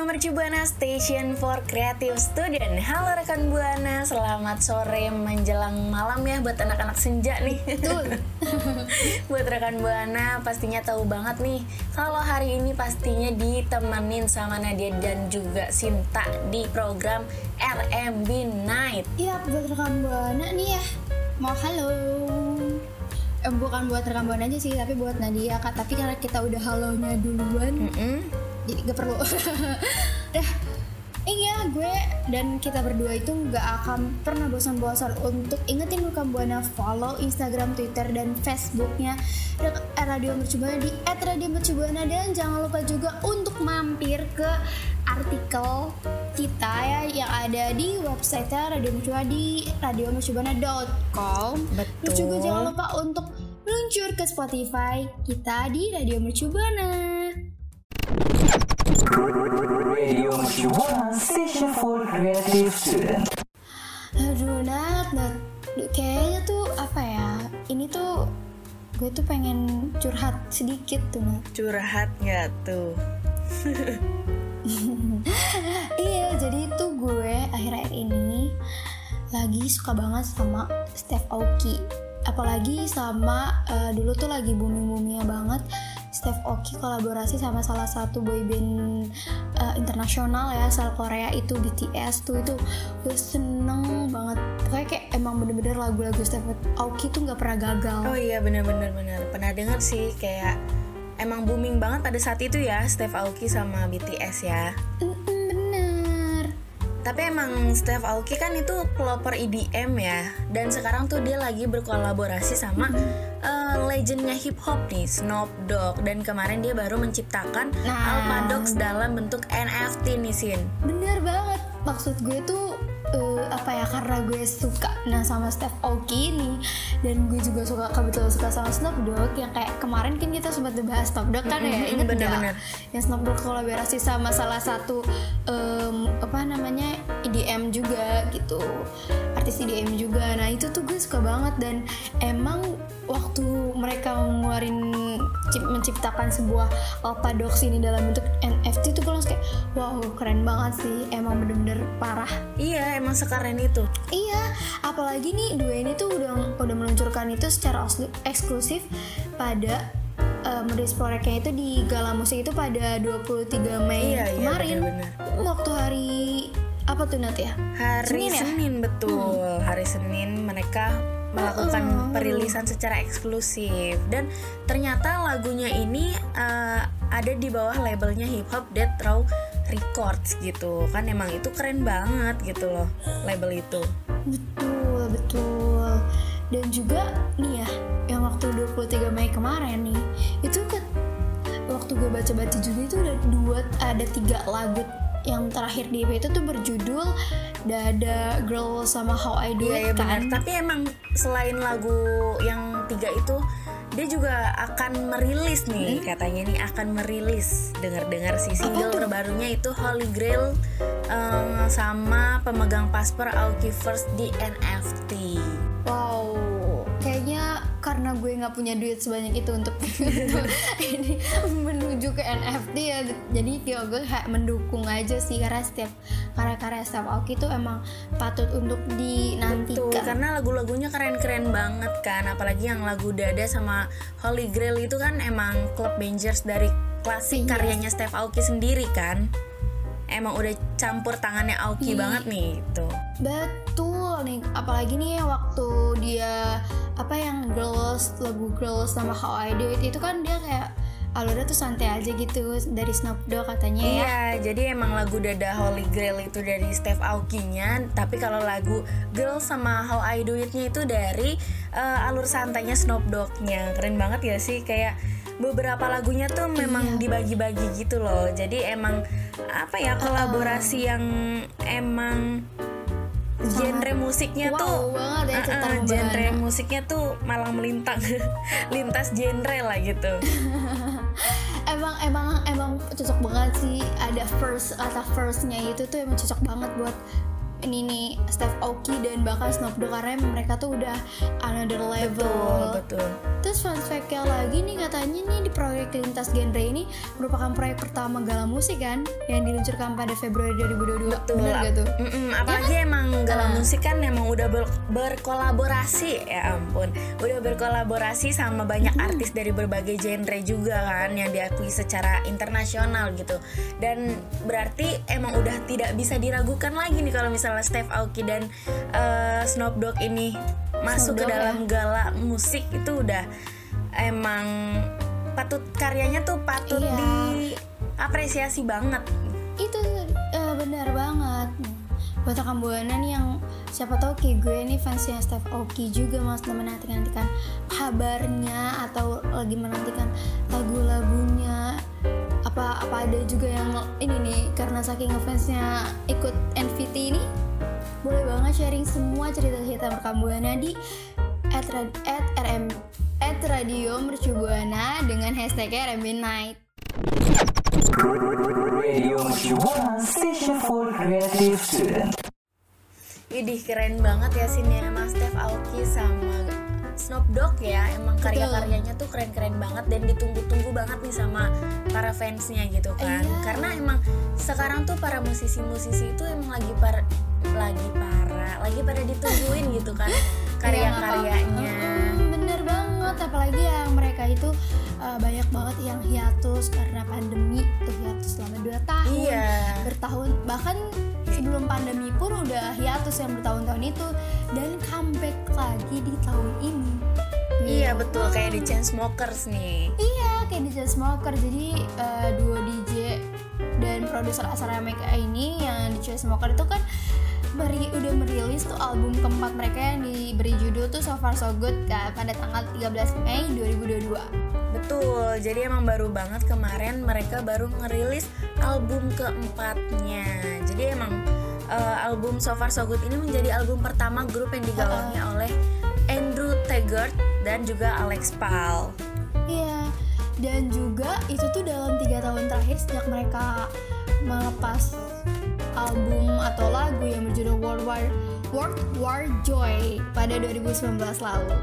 Radio Mercu Buana Station for Creative Student Halo rekan Buana, selamat sore menjelang malam ya buat anak-anak senja nih Betul Buat rekan Buana pastinya tahu banget nih Kalau hari ini pastinya ditemenin sama Nadia dan juga Sinta di program RMB Night Iya, buat rekan Buana nih ya. Mau halo. Eh, bukan buat rekan Buana aja sih, tapi buat Nadia Kak. Tapi karena kita udah halonya duluan, Mm-mm. Jadi gak perlu. Dah. Iya, gue dan kita berdua itu nggak akan pernah bosan-bosan untuk ingetin rekan Buana follow Instagram, Twitter, dan Facebooknya eh, Radio Mercubuana di @radiomercubuana dan jangan lupa juga untuk mampir ke artikel kita ya yang ada di website Radio Mercubuana di radiomercubuana.com. Betul. Terus juga jangan lupa untuk meluncur ke Spotify kita di Radio Mercubuana. Station for Creative Student. Aduh Nat, Nat Kayaknya tuh apa ya Ini tuh Gue tuh pengen curhat sedikit tuh Nat Curhat nggak tuh? Iya jadi tuh gue akhir-akhir ini Lagi suka banget sama Steph Aoki Apalagi sama eh, Dulu tuh lagi booming-boomingnya banget Steph Aoki kolaborasi sama salah satu boyband eh, internasional ya asal Korea itu BTS tuh itu gue seneng banget. Pokoknya kayak emang bener-bener lagu-lagu Steph Aoki tuh nggak pernah gagal. Oh iya bener-bener bener. Pernah denger sih kayak Emang booming banget pada saat itu ya Steph Aoki sama BTS ya. Bener. Tapi emang Steph Aoki kan itu pelopor EDM ya. Dan sekarang tuh dia lagi berkolaborasi sama eh, legendnya hip hop nih Snoop Dogg Dan kemarin dia baru menciptakan Nah. Alpha Dogs dalam bentuk NFT nih Sin bener banget maksud gue tuh eh, apa ya karena gue suka nah sama Steph Aoki ini dan gue juga suka kebetulan suka sama Snoop Dogg yang kayak kemarin kan kita sempat bahas Snoop Dogg kan ya Mm-mm, inget bener-bener. nggak? yang Snoop Dogg kolaborasi sama salah satu em, apa namanya EDM juga gitu artis EDM juga nah itu tuh gue suka banget dan emang waktu mereka ngeluarin cip- menciptakan sebuah Alpha Dogs ini dalam bentuk NFT tuh gue langsung kayak wow keren banget sih emang bener-bener parah Iya emang sekeren itu iya apalagi nih dua ini tuh udah udah meluncurkan itu secara eksklusif pada uh, merilis proyeknya itu di Gala Musik itu pada 23 Mei Iya, iya, kemarin bener-bener. waktu hari apa tuh Nat ya Hari Senin Senin, ya? betul. Hari Senin mereka melakukan perilisan secara eksklusif dan ternyata lagunya ini eh, ada di bawah labelnya Hip Hop Death Row Records gitu. Kan emang itu keren banget gitu loh label itu. Betul, betul. Dan juga nih ya, yang waktu 23 Mei kemarin nih, itu kan waktu gue baca-baca juga itu ada dua, ada tiga lagu yang terakhir di EP itu tuh berjudul Dada Girl sama How I Do Iya It ya benar. kan. Tapi emang selain lagu yang tiga itu dia juga akan merilis nih katanya nih akan merilis dengar-dengar si single terbarunya itu Holy Grail em, sama pemegang paspor Aoki First di NFT. Nggak punya duit sebanyak itu untuk untuk ini menuju ke NFT ya, jadi kayak gue mendukung aja sih karena setiap karya-karya Steph Aoki itu emang patut untuk dinantikan. karena lagu-lagunya keren-keren banget kan apalagi yang lagu Dada sama Holy Grail itu kan emang Club Bangers dari klasik Iya. karyanya Steph Aoki sendiri kan emang udah campur tangannya Aoki Iya. banget nih gitu Betul nih, apalagi nih waktu dia apa yang girls lagu girls sama How I Do It itu kan dia kayak alurnya tuh santai aja gitu dari Snoop Dogg katanya ya. Iya, jadi emang lagu Dada Holy Grail itu dari Steph Aoki-nya, tapi kalau lagu Girl sama How I Do It-nya itu dari eh, alur santainya Snoop Dogg-nya. Keren banget ya sih kayak beberapa lagunya tuh memang Iya. dibagi-bagi gitu loh. Jadi emang apa ya kolaborasi yang emang genre musiknya wow tuh banget ya Uh-uh, Rumah genre musiknya tuh malang melintang lintas genre lah gitu. Emang emang emang cocok banget sih. Ada first kata firstnya itu tuh emang cocok banget buat ini nih Steph Aoki dan bahkan Snoop Dogg karena mereka tuh udah another betul level betul Terus fun fact-nya lagi nih katanya nih di proyek lintas genre ini merupakan proyek pertama Gala Musik kan yang diluncurkan pada Februari 2022. Betul. Bener gak tuh? Mm-mm, apalagi emang Gala Ah. Musik kan emang udah ber- berkolaborasi ya ampun udah berkolaborasi sama banyak artis dari berbagai genre juga kan yang diakui secara internasional gitu dan berarti emang udah tidak bisa diragukan lagi nih kalau misalnya Steph Aoki dan eh, Snoop Dogg ini masuk ke Dogg ya. dalam Gala Musik itu udah emang patut karyanya tuh patut Iya. diapresiasi banget Itu eh, benar banget. Buat rekan buana nih yang siapa tahu kayak gue nih fansnya Steph Aoki juga mas menantikan kabarnya atau lagi menantikan lagu-lagunya apa apa ada juga yang ini nih karena saking ngefansnya ikut NVT ini boleh banget sharing semua cerita-cerita rekam buana di at, rad- at rm at radio Mercu Buana dengan hashtagnya RMB Night. Radio Mercubuana Station for Creative Student. Widih keren banget ya sini Mas Steph Aoki sama Snoop Dogg ya emang karya-karyanya tuh keren-keren banget dan ditunggu-tunggu banget nih sama para fansnya gitu kan. Iya. karena emang sekarang tuh para musisi-musisi itu emang lagi par lagi para lagi pada ditungguin gitu kan karya-karyanya. Hmm, bener banget apalagi yang mereka itu uh, banyak banget yang hiatus karena pandemi tuh hiatus selama 2 tahun iya. bertahun bahkan sebelum pandemi pun udah hiatus yang bertahun-tahun itu. Dan comeback lagi di tahun ini. Iya betul. Kayak di Chainsmokers nih. Iya, kayak di Smoker. Jadi eh, duo DJ dan produser asal mereka ini yang di Smoker itu kan meri udah merilis tuh album keempat mereka yang diberi judul tuh So Far So Good kan pada tanggal 13 Mei 2022. Jadi emang baru banget kemarin mereka baru ngerilis album keempatnya. Jadi emang eh, album So Far So Good ini menjadi album pertama grup yang digawangi oleh Andrew Taggart dan juga Alex Pal. Iya, dan juga itu tuh dalam tiga tahun terakhir sejak mereka melepas album atau lagu yang berjudul World War World War Joy pada 2019 lalu.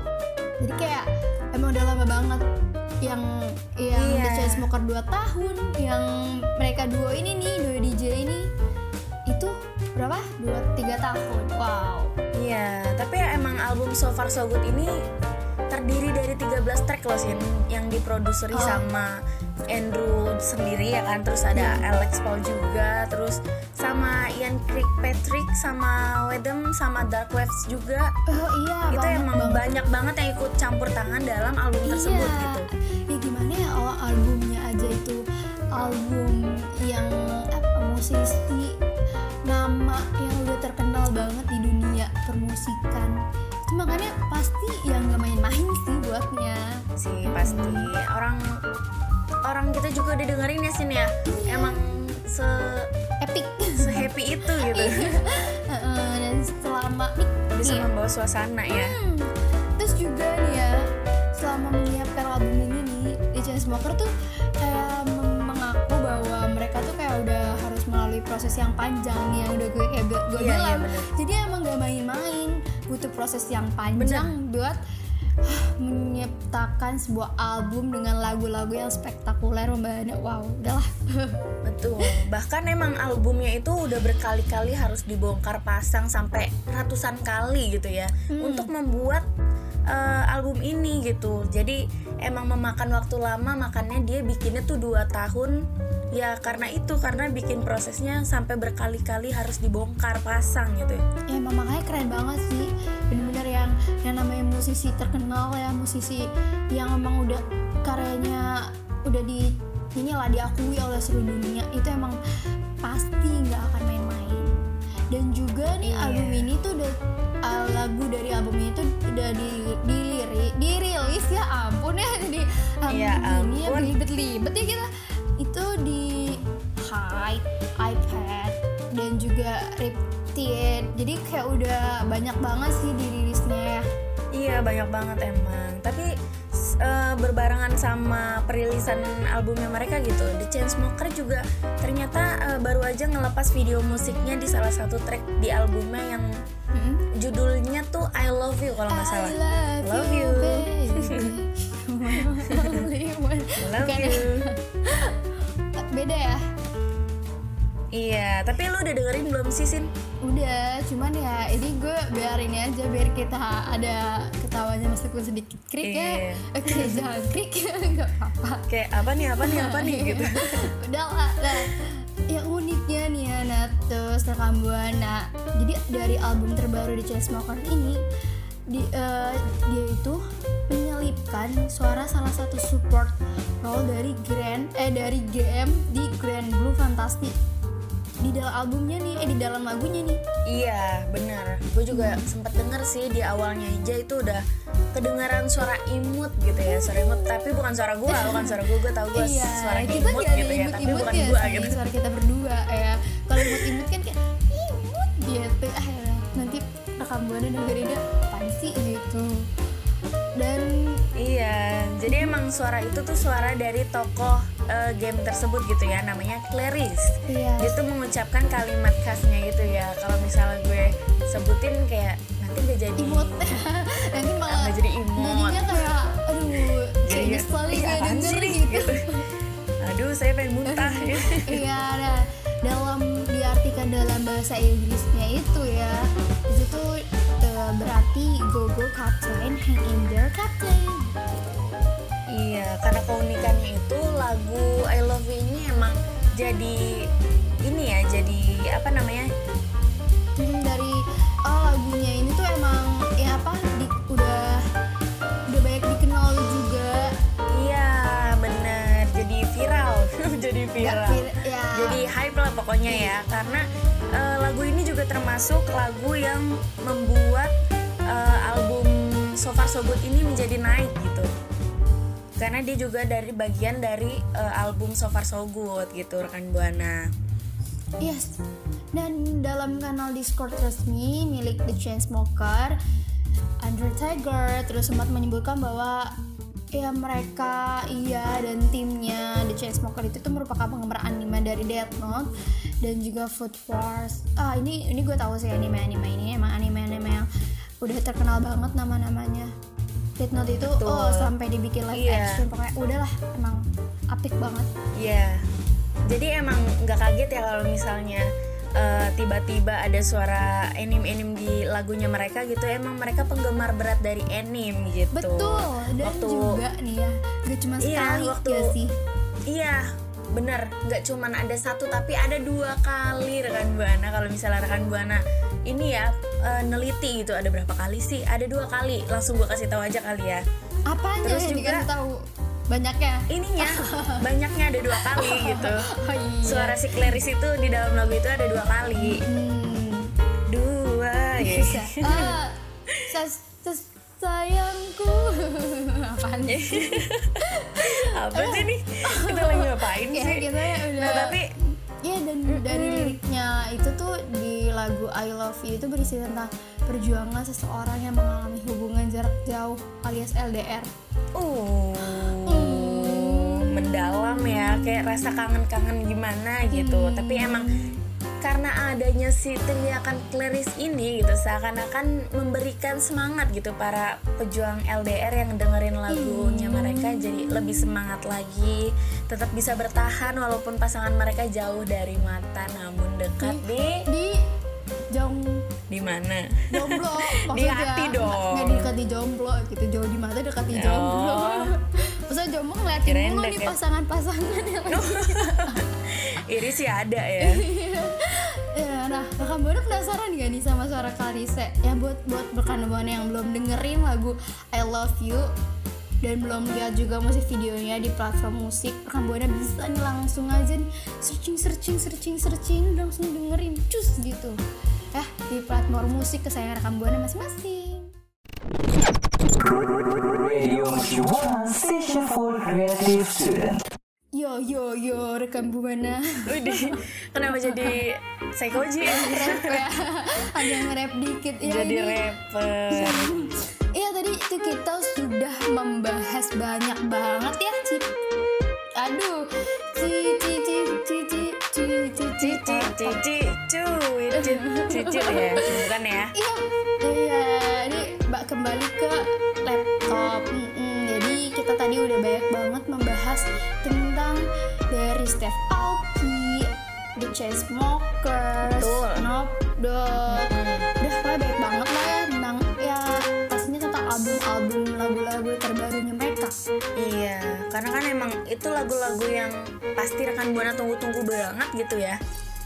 Jadi kayak emang udah lama banget yang yang Iya. The Chainsmokers 2 tahun, yang mereka duo ini nih, duo DJ ini itu berapa? 2 3 tahun. Wow. Iya, tapi ya emang album So Far So Good ini terdiri dari 13 track loh sih yang diproduseri Oh. sama Andrew sendiri ya kan terus ada Alex Paul juga terus sama Ian Kirkpatrick sama Wedem sama Dark Waves juga Oh iya, itu banget emang banget. banyak banget yang ikut campur tangan dalam album tersebut iya. gitu Ya gimana ya kalau albumnya aja itu album yang apa musisi nama yang udah terkenal banget di dunia permusikan. Itu makanya pasti yang gak main-main sih buatnya. sih pasti. Orang orang kita juga udah dengerin ya Sin ya? Emang se Epic. se happy itu gitu. Dan selama nih, bisa nih, membawa suasana ya. Hmm, Chainsmokers tuh kayak mengaku bahwa mereka tuh kayak udah harus melalui proses yang panjang nih yang udah gue kayak gue gue Iya, bilang. bener. Jadi emang gak main-main, butuh proses yang panjang buat huh, menyiptakan sebuah album dengan lagu-lagu yang spektakuler membahana wow udahlah Betul. Bahkan emang albumnya itu udah berkali-kali harus dibongkar pasang sampai ratusan kali gitu ya untuk membuat eh, album ini gitu. Jadi emang memakan waktu lama makanya dia bikinnya tuh dua tahun. Ya karena itu karena bikin prosesnya sampai berkali-kali harus dibongkar pasang gitu. ya. Emang makanya keren banget sih. Bener-bener yang yang namanya musisi terkenal ya musisi yang emang udah karyanya udah di inilah diakui oleh seluruh dunia. Itu emang pasti nggak akan main-main. Dan juga nih Iya. album ini tuh udah uh, lagu dari album ini tuh udah di diliri dirilis ya ampun ya di album Ya ini ya ampun. belibet-libet ya kita itu di Hype, iPad dan juga Riptide jadi kayak udah banyak banget sih dirilisnya ya Iya banyak banget emang. Tapi eh, berbarengan sama perilisan albumnya mereka gitu, The Chainsmokers juga ternyata eh, baru aja ngelepas video musiknya di salah satu track di albumnya yang Mm-mm. judulnya tuh I Love You kalau nggak salah. I love, Love you, you. Love Bukan you. beda ya Iya, tapi lu udah dengerin belum sih Sin? udah cuman ya ini gue biar ini aja biar kita ada ketawanya meskipun sedikit krik ya? Iya. oke jangan krik nggak apa-apa. Kayak apa nih, apa nih, apa nih? Gitu. udah lah nah yang uniknya nih ya Natus rekam buana jadi dari album terbaru di Chainsmokers ini di, eh, dia itu menyelipkan suara salah satu support role dari Grand eh dari GM di Grand Blue Fantastic di dalam albumnya nih eh di dalam lagunya nih Iya, bener. Gue juga sempet denger sih di awalnya aja itu udah kedengaran suara imut gitu ya, suara imut. Tapi bukan suara gue, bukan suara gue. Gue tau gue suara kita imut gitu ya, tapi imut-imut bukan ya gue gitu. suara kita berdua ya kalau imut-imut kan kayak imut gitu ah ya, nanti rekam buana dengerinnya apaan sih gitu dan Iya, jadi emang suara itu tuh suara dari tokoh eh, game tersebut gitu ya, namanya Clarice. iya Dia tuh mengucapkan kalimat khasnya gitu ya. Kalau misalnya gue sebutin kayak nanti gak jadi imut nanti malah Nggak jadi imut. jadinya kayak aduh Jadi kayak ya, sekali "Ih, gue apaan denger sih nih?" gitu Aduh, saya pengen muntah. iya nah dalam diartikan dalam bahasa Inggrisnya itu ya itu tuh eh, berarti go go captain hang in there captain Iya, karena keunikannya itu lagu I Love You ini emang jadi ini ya, jadi apa namanya? Hmm, dari oh lagunya ini tuh emang ya apa di, udah udah banyak dikenal juga Iya, bener, jadi viral, jadi viral. vir- ya Jadi hype lah pokoknya ya, karena eh, lagu ini juga termasuk lagu yang membuat eh, album So Far So Good ini menjadi naik gitu. Karena dia juga dari bagian dari eh, album So Far So Good gitu, rekan buana. yes. Dan dalam kanal Discord resmi milik The Chainsmoker Andre Tiger terus sempat menyebutkan bahwa ya mereka iya dan timnya The Chainsmoker itu tuh merupakan penggemar anime dari Death Note dan juga Food Wars. Ah ini ini gue tahu sih anime anime ini. Emang anime anime yang udah terkenal banget nama namanya Death Note itu Betul. oh sampai dibikin live Iya. action pokoknya udahlah emang apik banget Iya. Jadi emang nggak kaget ya kalau misalnya eh, tiba-tiba ada suara anime-anime di lagunya mereka gitu. Emang mereka penggemar berat dari anime gitu. betul dan Waktu- juga nih ya gak cuma Iya, sekali waktu- ya sih Iya, bener. Nggak cuman ada satu tapi ada dua kali rekan buana. Kalau misalnya rekan buana ini ya eh, neliti gitu ada berapa kali sih? Ada dua kali. Langsung gua kasih tahu aja kali ya. apanya Terus yang juga- tahu banyaknya Ininya banyaknya ada dua kali gitu. oh iya Suara si Clarice itu di dalam lagu itu ada dua kali. hmm. Dua ya. ses- ses- sayangku apaan sih Apa sih nih? Kita lagi ngapain ya sih? kita ya udah Nah, tapi Iya dan dari liriknya itu tuh di lagu I Love You itu berisi tentang perjuangan seseorang yang mengalami hubungan jarak jauh alias LDR. uh mendalam ya, kayak rasa kangen-kangen gimana gitu. Tapi emang karena adanya si teriakan Clarice ini gitu seakan-akan memberikan semangat gitu para pejuang LDR yang dengerin lagunya mereka jadi lebih semangat lagi tetap bisa bertahan walaupun pasangan mereka jauh dari mata namun dekat di Di jong di mana? Jomblo. Di maksudnya hati dong. nggak dekat di jomblo gitu. Jauh di mata dekat di Oh. jomblo. Maksudnya jomblo ngeliatin Kirain mulu nih pasangan-pasangan yang Iri sih ada ya. Ya nah rekam buana penasaran gak nih sama suara Clarice ya buat buat rekan yang belum dengerin lagu I Love You dan belum lihat juga musik videonya di platform musik rekan buana bisa nih langsung aja nih searching searching searching searching langsung dengerin. Cus gitu di platform musik kesayangan rekam buana masing-masing. Yo yo yo rekam buana. Udah kenapa jadi psikologi? ya? yang nge-rap dikit ya. Jadi rapper. Iya tadi itu kita sudah membahas banyak banget ya Cip. Aduh, Cip Cip Cip Cip Cici, cici, cuy, cici ya, bukan ya? Iya, iya. Ini mbak kembali ke laptop. Mm-mm. Jadi kita tadi udah banyak banget membahas tentang dari Steph Aoki, The Chainsmokers, Betul. Snoop itu lagu-lagu yang pasti rekan buana tunggu-tunggu banget gitu ya.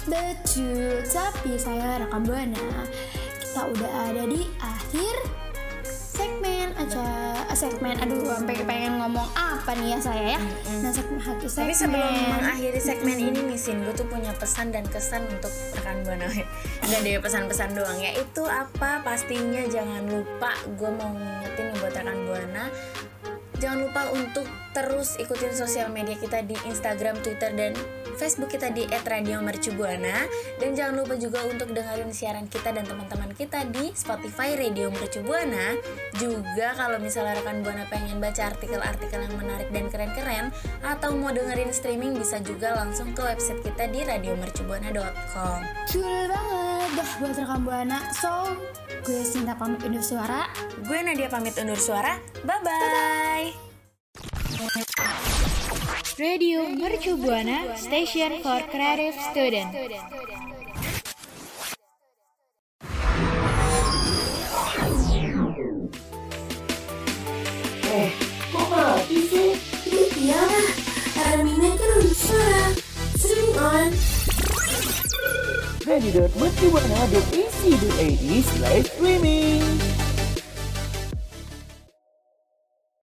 Betul, tapi saya rekam buana. Kita udah ada di akhir segmen aja segmen aduh sampai pengen ngomong apa nih ya saya ya nah segmen akhir segmen Tapi sebelum mengakhiri segmen ini nih Sin, gue tuh punya pesan dan kesan untuk rekan buana. Gak deh pesan-pesan doang ya. Itu apa? Pastinya jangan lupa. Gue mau ngingetin buat rekan buana. Jangan lupa untuk terus ikutin sosial media kita di Instagram, Twitter, dan Facebook kita di @radiomercubuana dan jangan lupa juga untuk dengerin siaran kita dan teman-teman kita di Spotify Radio Mercubuana. Juga kalau misalnya rekan buana pengen baca artikel-artikel yang menarik dan keren-keren atau mau dengerin streaming bisa juga langsung ke website kita di radiomercubuana.com. Cool banget dah buat rekam buana so gue Sinta pamit undur suara Gue Nadia pamit undur suara. Bye bye. Radio Mercu Buana Station for Creative Student. Eh, kok mati sih? Iyalah, Armina kan udah suara. Streaming on. Radio.mercubuana.ac.id slash streaming